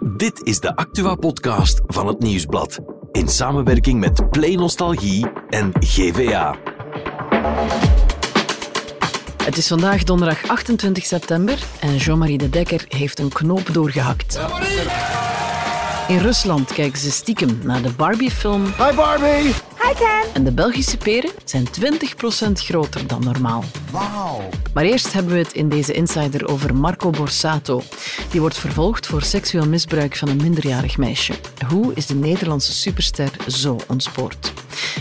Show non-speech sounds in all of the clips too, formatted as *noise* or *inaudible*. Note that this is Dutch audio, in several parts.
Dit is de Actua-podcast van het Nieuwsblad. In samenwerking met Play Nostalgie en GVA. Het is vandaag donderdag 28 september en Jean-Marie de Dekker heeft een knoop doorgehakt. In Rusland kijken ze stiekem naar de Barbie-film. Hi Barbie! En de Belgische peren zijn 20% groter dan normaal. Wauw. Maar eerst hebben we het in deze Insider over Marco Borsato. Die wordt vervolgd voor seksueel misbruik van een minderjarig meisje. Hoe is de Nederlandse superster zo ontspoord?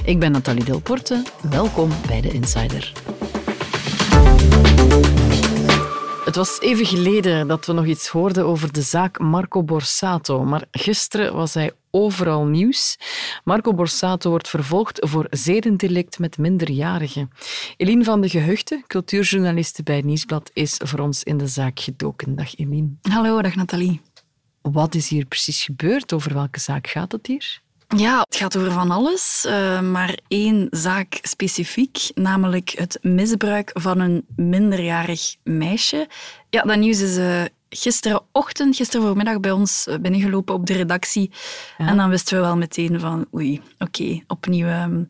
Ik ben Nathalie Delporte. Welkom bij de Insider. Het was even geleden dat we nog iets hoorden over de zaak Marco Borsato, maar gisteren was hij overal nieuws. Marco Borsato wordt vervolgd voor zedendelict met minderjarigen. Eline van de Gehuchten, cultuurjournaliste bij Nieuwsblad, is voor ons in de zaak gedoken. Dag Eline. Hallo, dag Nathalie. Wat is hier precies gebeurd? Over welke zaak gaat het hier? Ja, het gaat over van alles, uh, maar één zaak specifiek, namelijk het misbruik van een minderjarig meisje. Ja, dat nieuws is uh, gisterenochtend, gisteren voormiddag bij ons eh, binnengelopen op de redactie. Ja. En dan wisten we wel meteen van, oei, oké, okay, opnieuw um,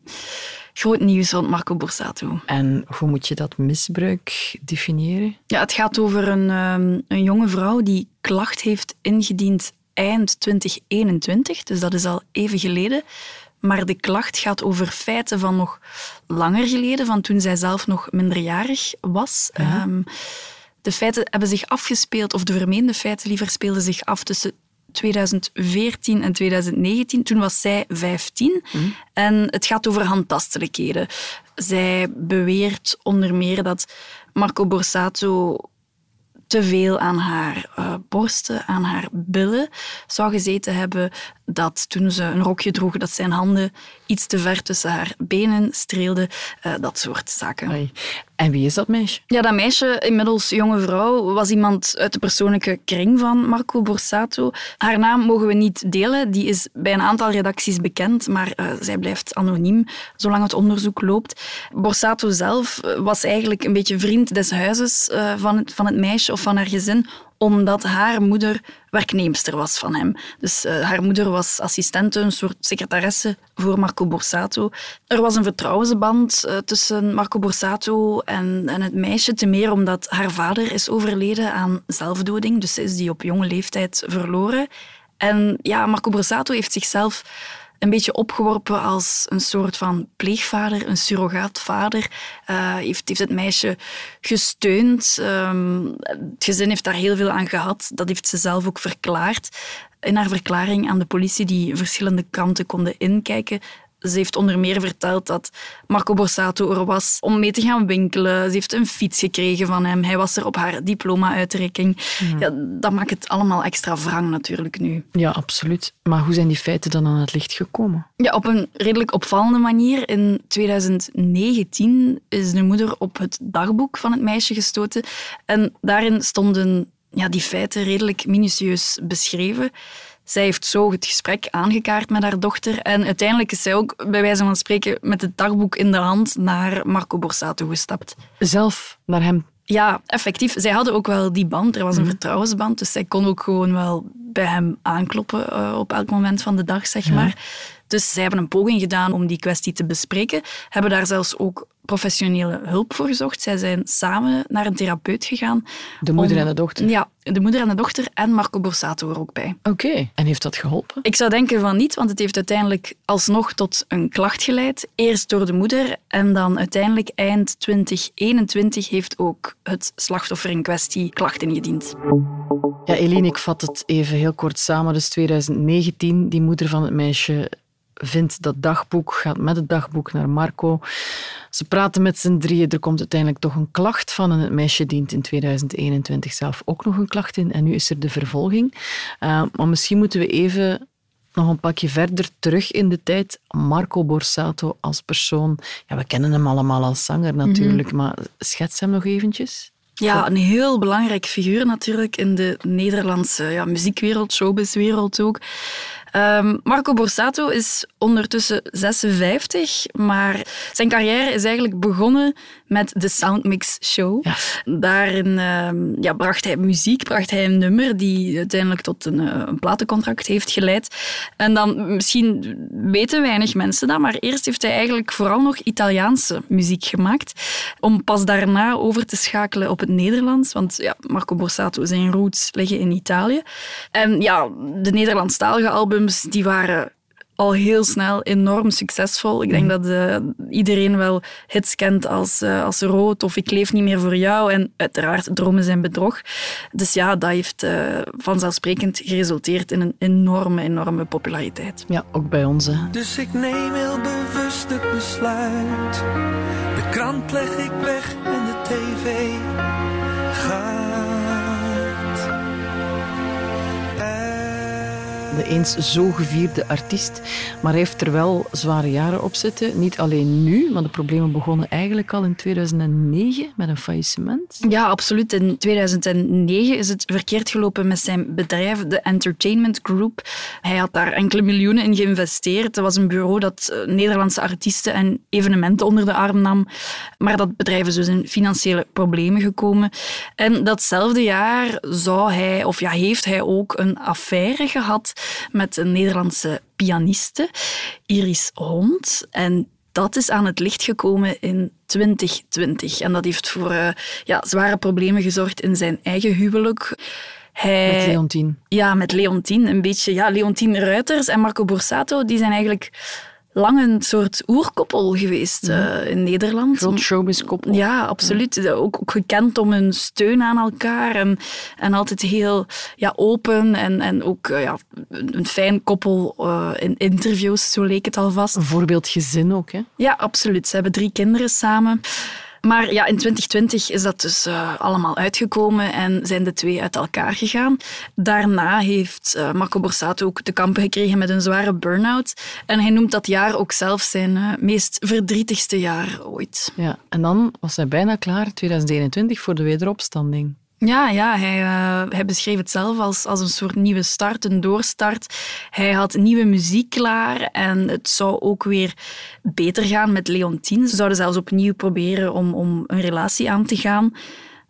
groot nieuws rond Marco Borsato. En hoe moet je dat misbruik definiëren? Ja, het gaat over een, um, een jonge vrouw die klacht heeft ingediend eind 2021, dus dat is al even geleden. Maar de klacht gaat over feiten van nog langer geleden, van toen zij zelf nog minderjarig was. Ja. Um, de feiten hebben zich afgespeeld, of de vermeende feiten liever, speelden zich af tussen 2014 en 2019. Toen was zij 15 mm. en het gaat over handtastelijkheden. Zij beweert onder meer dat Marco Borsato te veel aan haar uh, borsten, aan haar billen zou gezeten hebben. Dat toen ze een rokje droeg, dat zijn handen iets te ver tussen haar benen streelden. Uh, dat soort zaken. En wie is dat meisje? Ja, dat meisje, inmiddels jonge vrouw, was iemand uit de persoonlijke kring van Marco Borsato. Haar naam mogen we niet delen. Die is bij een aantal redacties bekend, maar uh, zij blijft anoniem zolang het onderzoek loopt. Borsato zelf was eigenlijk een beetje vriend des huizes uh, van, het, van het meisje of van haar gezin, omdat haar moeder werknemster was van hem. Dus uh, haar moeder was assistente, een soort secretaresse voor Marco Borsato. Er was een vertrouwensband uh, tussen Marco Borsato en, en het meisje, te meer omdat haar vader is overleden aan zelfdoding, dus is die op jonge leeftijd verloren. En ja, Marco Borsato heeft zichzelf een beetje opgeworpen als een soort van pleegvader, een surrogaatvader. Uh, heeft, heeft het meisje gesteund. Um, het gezin heeft daar heel veel aan gehad. Dat heeft ze zelf ook verklaard. In haar verklaring aan de politie, die verschillende kanten konden inkijken, ze heeft onder meer verteld dat Marco Borsato er was om mee te gaan winkelen. Ze heeft een fiets gekregen van hem. Hij was er op haar diploma-uitreiking. Ja. ja, dat maakt het allemaal extra wrang natuurlijk nu. Ja, absoluut. Maar hoe zijn die feiten dan aan het licht gekomen? Ja, op een redelijk opvallende manier. In 2019 is de moeder op het dagboek van het meisje gestoten. En daarin stonden ja, die feiten redelijk minutieus beschreven. Zij heeft zo het gesprek aangekaart met haar dochter. En uiteindelijk is zij ook, bij wijze van spreken, met het dagboek in de hand naar Marco Borsato gestapt. Zelf naar hem? Ja, effectief. Zij hadden ook wel die band. Er was een mm. vertrouwensband. Dus zij kon ook gewoon wel bij hem aankloppen uh, op elk moment van de dag, zeg maar. Dus zij hebben een poging gedaan om die kwestie te bespreken. Hebben daar zelfs ook professionele hulp voor gezocht. Zij zijn samen naar een therapeut gegaan. De moeder om, en de dochter? Ja, de moeder en de dochter en Marco Borsato er ook bij. Oké, okay. en heeft dat geholpen? Ik zou denken van niet, want het heeft uiteindelijk alsnog tot een klacht geleid. Eerst door de moeder en dan uiteindelijk eind 2021 heeft ook het slachtoffer in kwestie klacht ingediend. Ja, Eline, ik vat het even heel kort samen. Dus 2019, die moeder van het meisje vindt dat dagboek, gaat met het dagboek naar Marco. Ze praten met z'n drieën. Er komt uiteindelijk toch een klacht van. En het meisje dient in 2021 zelf ook nog een klacht in. En nu is er de vervolging. Uh, maar misschien moeten we even nog een pakje verder terug in de tijd. Marco Borsato als persoon. Ja, we kennen hem allemaal als zanger natuurlijk. Mm -hmm. Maar schets hem nog eventjes. Ja, een heel belangrijk figuur natuurlijk in de Nederlandse ja, muziekwereld, showbizwereld ook. Um, Marco Borsato is ondertussen 56, maar zijn carrière is eigenlijk begonnen met de Soundmix Show. Ja. Daarin uh, ja, bracht hij muziek, bracht hij een nummer die uiteindelijk tot een, eh, een, platencontract heeft geleid. En dan, misschien weten weinig mensen dat, maar eerst heeft hij eigenlijk vooral nog Italiaanse muziek gemaakt, om pas daarna over te schakelen op het Nederlands, want ja, Marco Borsato, zijn roots liggen in Italië. En ja, de Nederlandstalige die waren al heel snel enorm succesvol. Ik denk mhm. dat uh, iedereen wel hits kent als, uh, als Rood of Ik leef niet meer voor jou en uiteraard Dromen zijn bedrog. Dus ja, dat heeft uh, vanzelfsprekend geresulteerd in een enorme, enorme populariteit. Ja, ook bij ons. Hè. Dus ik neem heel bewust het besluit. De krant leg ik weg de eens zo gevierde artiest. Maar hij heeft er wel zware jaren op zitten. Niet alleen nu, maar de problemen begonnen eigenlijk al in 2009 met een faillissement. Ja, absoluut. In 2009 is het verkeerd gelopen met zijn bedrijf, de Entertainment Group. Hij had daar enkele miljoenen in geïnvesteerd. Het was een bureau dat eh, Nederlandse artiesten en evenementen onder de arm nam. Maar dat bedrijf is dus in financiële problemen gekomen. En datzelfde jaar zou hij, of ja, heeft hij ook een affaire gehad met een Nederlandse pianiste, Iris Hond. En dat is aan het licht gekomen in 2020. En dat heeft voor uh, ja, zware problemen gezorgd in zijn eigen huwelijk. Hij, met Leontien. Ja, met Leontien. Een beetje, ja, Leontien Ruiters en Marco Borsato, die zijn eigenlijk lang een soort oerkoppel geweest uh, in Nederland. Groot showbiz-koppel. Ja, absoluut. Ook, ook, gekend om hun steun aan elkaar en, en altijd heel ja, open en, en ook uh, ja, een fijn koppel uh, in interviews, zo leek het alvast. Een voorbeeldgezin ook, hè? Ja, absoluut. Ze hebben drie kinderen samen. Maar ja, in 2020 is dat dus uh, allemaal uitgekomen en zijn de twee uit elkaar gegaan. Daarna heeft uh, Marco Borsato ook te kampen gekregen met een zware burn-out. En hij noemt dat jaar ook zelf zijn uh, meest verdrietigste jaar ooit. Ja, en dan was hij bijna klaar, 2021, voor de wederopstanding. Ja, ja hij, uh, hij beschreef het zelf als, als een soort nieuwe start, een doorstart. Hij had nieuwe muziek klaar en het zou ook weer beter gaan met Leontine. Ze zouden zelfs opnieuw proberen om, om een relatie aan te gaan.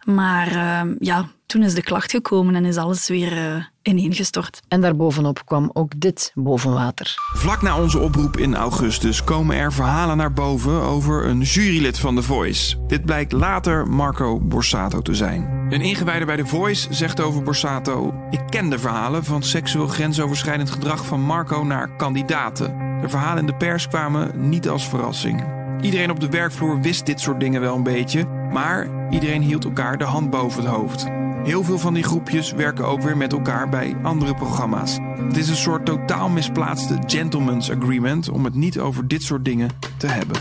Maar uh, ja, toen is de klacht gekomen en is alles weer uh, ineengestort. En daarbovenop kwam ook dit boven water. Vlak na onze oproep in augustus komen er verhalen naar boven over een jurylid van The Voice. Dit blijkt later Marco Borsato te zijn. Een ingewijde bij The Voice zegt over Borsato: Ik ken de verhalen van seksueel grensoverschrijdend gedrag van Marco naar kandidaten. De verhalen in de pers kwamen niet als verrassing. Iedereen op de werkvloer wist dit soort dingen wel een beetje, maar iedereen hield elkaar de hand boven het hoofd. Heel veel van die groepjes werken ook weer met elkaar bij andere programma's. Het is een soort totaal misplaatste gentleman's agreement om het niet over dit soort dingen te hebben.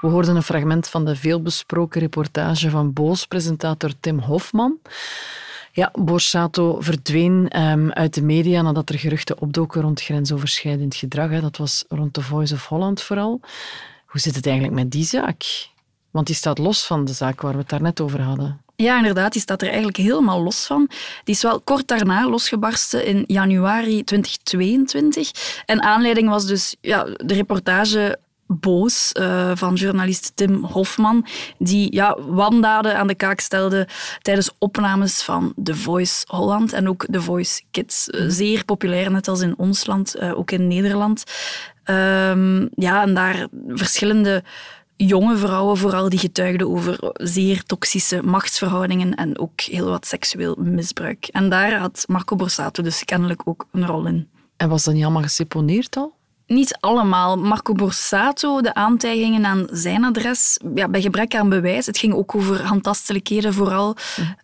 We hoorden een fragment van de veelbesproken reportage van Boos-presentator Tim Hofman. Ja, Borsato verdween um, uit de media nadat er geruchten opdoken rond grensoverschrijdend gedrag. Hè. Dat was rond The Voice of Holland vooral. Hoe zit het eigenlijk met die zaak? Want die staat los van de zaak waar we het daarnet over hadden. Ja, inderdaad, die staat er eigenlijk helemaal los van. Die is wel kort daarna losgebarsten in januari 2022. En aanleiding was dus ja, de reportage Boos uh, van journalist Tim Hofman, die ja, wandaden aan de kaak stelde tijdens opnames van The Voice Holland en ook The Voice Kids. Uh, zeer populair, net als in ons land, uh, ook in Nederland. Um, ja, en daar verschillende jonge vrouwen vooral die getuigden over zeer toxische machtsverhoudingen en ook heel wat seksueel misbruik. En daar had Marco Borsato dus kennelijk ook een rol in. En was dat niet allemaal geseponeerd al? Niet allemaal. Marco Borsato, de aantijgingen aan zijn adres, ja, bij gebrek aan bewijs. Het ging ook over handtastelijkheden vooral.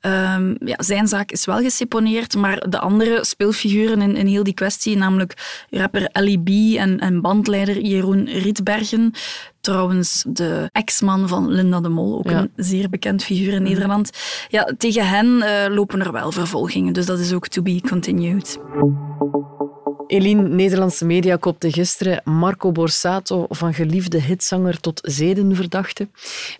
Um, ja, zijn zaak is wel geseponeerd, maar de andere speelfiguren in, in heel die kwestie, namelijk rapper Ali B en, en bandleider Jeroen Rietbergen, trouwens de ex-man van Linda de Mol, ook een zeer bekend figuur in Nederland. Ja, tegen hen uh, lopen er wel vervolgingen, dus dat is ook to be continued. Eline, Nederlandse media kopte gisteren Marco Borsato van geliefde hitzanger tot zedenverdachte.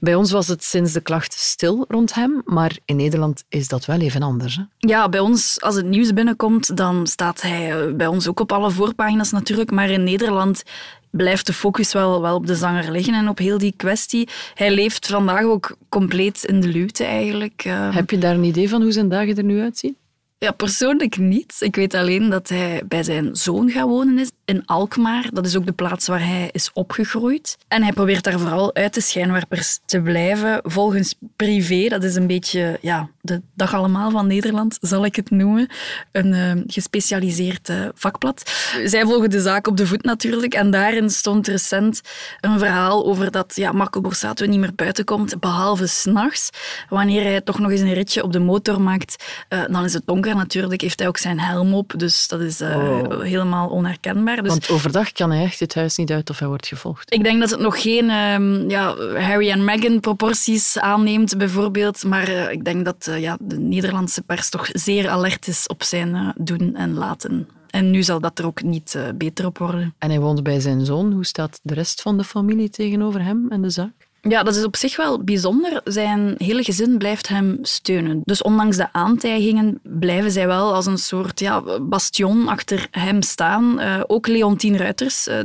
Bij ons was het sinds de klacht stil rond hem, maar in Nederland is dat wel even anders. Hè? Ja, bij ons, als het nieuws binnenkomt, dan staat hij eh, bij ons ook op alle voorpagina's natuurlijk. Maar in Nederland blijft de focus wel, wel op de zanger liggen en op heel die kwestie. Hij leeft vandaag ook compleet in de luwte eigenlijk. Ehm, Heb je daar een idee van hoe zijn dagen er nu uitzien? Ja, persoonlijk niet. Ik weet alleen dat hij bij zijn zoon gaat wonen is in Alkmaar. Dat is ook de plaats waar hij is opgegroeid. En hij probeert daar vooral uit de schijnwerpers te blijven. Volgens Privé, dat is een beetje ja, de dag allemaal van Nederland, zal ik het noemen. Een uh, gespecialiseerd uh, vakblad. Zij volgen de zaak op de voet natuurlijk. En daarin stond recent een verhaal over dat ja, Marco Borsato niet meer buiten komt, behalve s'nachts. Wanneer hij toch nog eens een ritje op de motor maakt, uh, dan is het donker natuurlijk, heeft hij ook zijn helm op. Dus dat is oh. helemaal onherkenbaar. Dus Want overdag kan hij echt het huis niet uit of hij wordt gevolgd. Ik denk dat het nog geen um, ja, Harry en Meghan proporties aanneemt, bijvoorbeeld. Maar uh, ik denk dat uh, ja, de Nederlandse pers toch zeer alert is op zijn uh, doen en laten. En nu zal dat er ook niet beter op worden. En hij woont bij zijn zoon. Hoe staat de rest van de familie tegenover hem en de zaak? Ja, dat is op zich wel bijzonder. Zijn hele gezin blijft hem steunen. Dus ondanks de aantijgingen blijven zij wel als een soort ja, bastion achter hem staan. Uh, ook Leontien Ruiters, uh,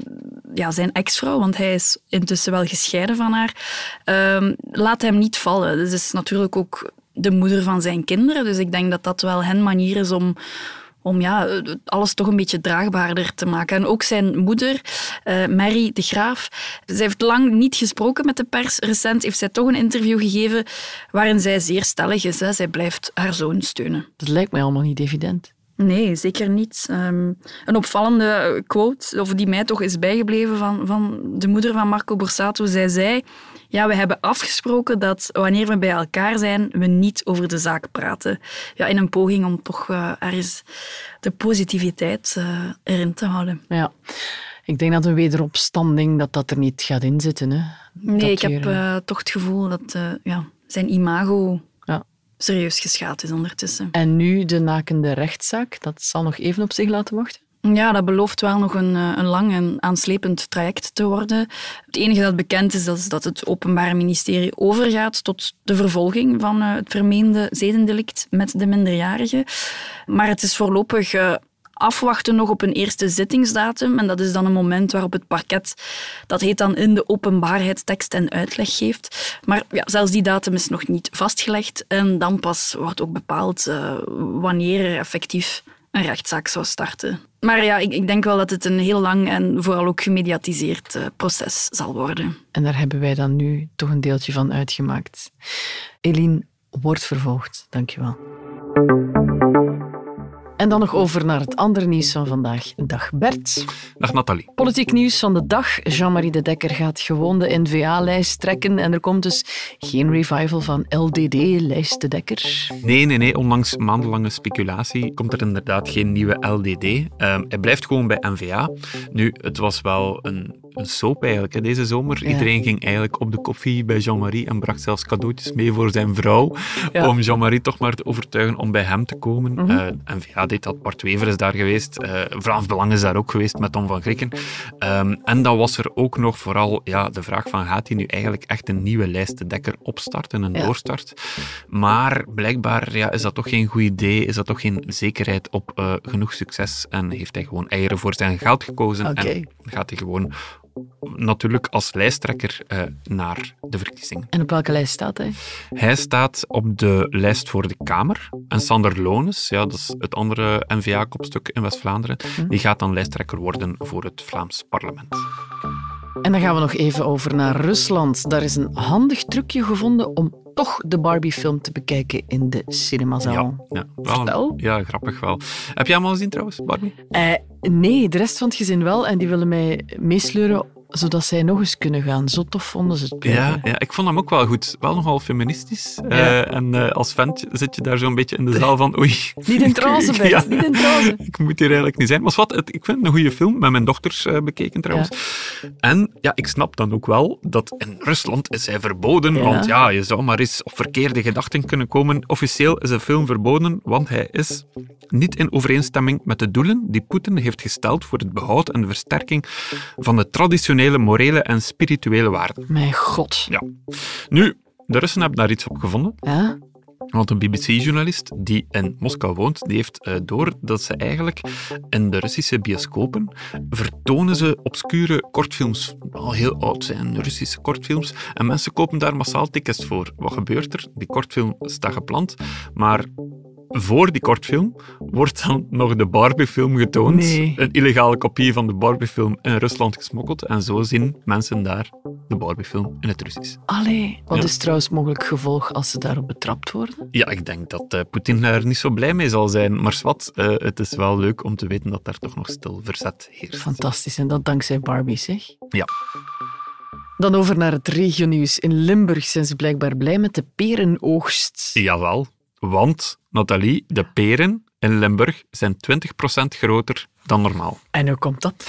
ja, zijn ex-vrouw, want hij is intussen wel gescheiden van haar, uh, laat hem niet vallen. Dus is natuurlijk ook de moeder van zijn kinderen. Dus ik denk dat dat wel hen manier is om om ja, alles toch een beetje draagbaarder te maken. En ook zijn moeder, uh, Mary de Graaf, zij heeft lang niet gesproken met de pers. Recent heeft zij toch een interview gegeven waarin zij zeer stellig is. Hè. Zij blijft haar zoon steunen. Dat lijkt mij allemaal niet evident. Nee, zeker niet. Um, een opvallende quote, of die mij toch is bijgebleven van, van de moeder van Marco Borsato. Zij zei, ja, we hebben afgesproken dat wanneer we bij elkaar zijn, we niet over de zaak praten. Ja, in een poging om toch uh, ergens de positiviteit uh, erin te houden. Ja. Ik denk dat een wederopstanding dat dat er niet gaat inzitten. Hè? Nee, dat ik heb uh, toch het gevoel dat ja, zijn imago serieus geschaad is ondertussen. En nu de nakende rechtszaak, dat zal nog even op zich laten wachten? Ja, dat belooft wel nog een, een lang en aanslepend traject te worden. Het enige dat bekend is, dat is dat het Openbaar Ministerie overgaat tot de vervolging van het vermeende zedendelict met de minderjarigen. Maar het is voorlopig afwachten nog op een eerste zittingsdatum. En dat is dan een moment waarop het parket, dat heet dan in de openbaarheid tekst en uitleg geeft. Maar ja, zelfs die datum is nog niet vastgelegd. En dan pas wordt ook bepaald uh, wanneer er effectief een rechtszaak zou starten. Maar ja, ik, ik, denk wel dat het een heel lang en vooral ook gemediatiseerd uh, proces zal worden. En daar hebben wij dan nu toch een deeltje van uitgemaakt. Eline, wordt vervolgd. Dankjewel. En dan nog over naar het andere nieuws van vandaag. Dag Bert. Dag Nathalie. Politiek nieuws van de dag. Jean-Marie de Dekker gaat gewoon de N-VA-lijst trekken en er komt dus geen revival van LDD-lijst de Dekker. Nee, nee, nee. Ondanks maandenlange speculatie komt er inderdaad geen nieuwe LDD. Um, hij blijft gewoon bij N-VA. Nu, het was wel een, een soap eigenlijk hè, deze zomer. Ja. Iedereen ging eigenlijk op de koffie bij Jean-Marie en bracht zelfs cadeautjes mee voor zijn vrouw. Ja. Om Jean-Marie toch maar te overtuigen om bij hem te komen. Mm -hmm. uh, N-VA deed dat. Bart Wever is daar geweest. Uh, Vlaams Belang is daar ook geweest met Tom van Grieken. Um, en dan was er ook nog vooral ja, de vraag van gaat hij nu eigenlijk echt een nieuwe lijstendekker opstarten, een ja. doorstart? Maar blijkbaar ja, is dat toch geen goed idee, is dat toch geen zekerheid op uh, genoeg succes en heeft hij gewoon eieren voor zijn geld gekozen okay. en gaat hij gewoon natuurlijk als lijsttrekker uh, naar de verkiezingen. En op welke lijst staat hij? Hij staat op de lijst voor de Kamer. En Sander Lones, ja, dat is het andere N-VA-kopstuk in West-Vlaanderen, hm. die gaat dan lijsttrekker worden voor het Vlaams parlement. En dan gaan we nog even over naar Rusland. Daar is een handig trucje gevonden om toch de Barbie-film te bekijken in de cinemazaal. Ja, ja. Vertel. Ja, grappig wel. Heb jij hem al gezien trouwens, Barbie? Uh, nee, de rest van het gezin wel. En die willen mij meesleuren zodat zij nog eens kunnen gaan. Zo tof vonden ze het Ja, ja, ik vond hem ook wel goed. Wel nogal feministisch. Eh, en eh, als vent zit je daar zo'n beetje in de zaal van oei. Niet in *laughs* Bert, Ja. niet in trance. *laughs* Ik moet hier eigenlijk niet zijn. Maar wat, het, ik vind het een goede film. Met mijn dochters eh, bekeken trouwens. En ja, ik snap dan ook wel dat in Rusland is hij verboden. Want ja, je zou maar eens op verkeerde gedachten kunnen komen. Officieel is de film verboden, want hij is niet in overeenstemming met de doelen die Poetin heeft gesteld voor het behoud en de versterking van de traditionele morele en spirituele waarden. Mijn god. Ja. Nu, de Russen hebben daar iets op gevonden. Ja? Want een BBC-journalist die in Moskou woont, die heeft eh, door dat ze eigenlijk in de Russische bioscopen vertonen ze obscure kortfilms, al heel oud zijn, Russische kortfilms. En mensen kopen daar massaal tickets voor. Wat gebeurt er? Die kortfilm staat gepland, maar voor die kortfilm wordt dan nog de Barbie-film getoond. Nee. Een illegale kopie van de Barbie-film in Rusland gesmokkeld. En zo zien mensen daar de Barbie-film in het Russisch. Allee, wat Ja. is trouwens mogelijk gevolg als ze daarop betrapt worden? Ja, ik denk dat eh, Poetin daar niet zo blij mee zal zijn. Maar wat, eh, het is wel leuk om te weten dat daar toch nog stil verzet heerst. Fantastisch, en dat dankzij Barbie, zeg. Ja. Dan over naar het regionieuws. In Limburg zijn ze blijkbaar blij met de perenoogst. Jawel, want, Nathalie, de peren in Limburg zijn 20% groter dan normaal. En hoe komt dat?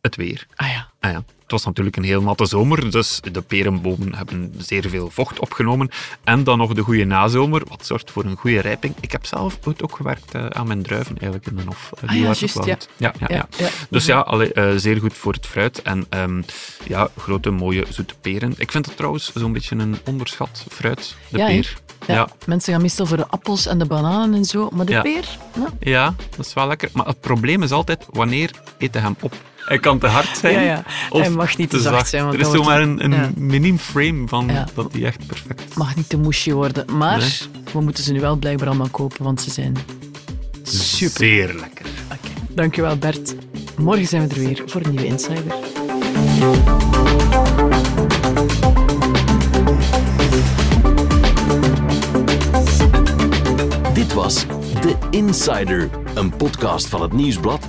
Het weer. Ah ja. Ah ja, het was natuurlijk een heel natte zomer, dus de perenbomen hebben zeer veel vocht opgenomen. En dan nog de goede nazomer, wat zorgt voor een goede rijping. Ik heb zelf ook gewerkt eh, aan mijn druiven eigenlijk in de hof. Eh, Ah die ja, juist, ja. Ja, ja, ja. ja. Dus ja, allee, eh, zeer goed voor het fruit. En ehm, ja, grote, mooie, zoete peren. Ik vind het trouwens zo'n beetje een onderschat fruit, de peer. Ja, Ja. Mensen gaan meestal voor de appels en de bananen en zo, maar de Ja. peer? Ja. ja, dat is wel lekker. Maar het probleem is altijd, wanneer je hem op? Hij kan te hard zijn. Ja, ja. Of Hij mag niet te zacht zijn, want Er is zomaar een, een ja. miniem frame van Ja. dat die echt perfect is. mag niet te moesje worden. Maar Nee. we moeten ze nu wel blijkbaar allemaal kopen, want ze zijn super. Zeer lekker. Oké, Dankjewel Bert. Morgen zijn we er weer voor een nieuwe Insider. Dit was The Insider, een podcast van het Nieuwsblad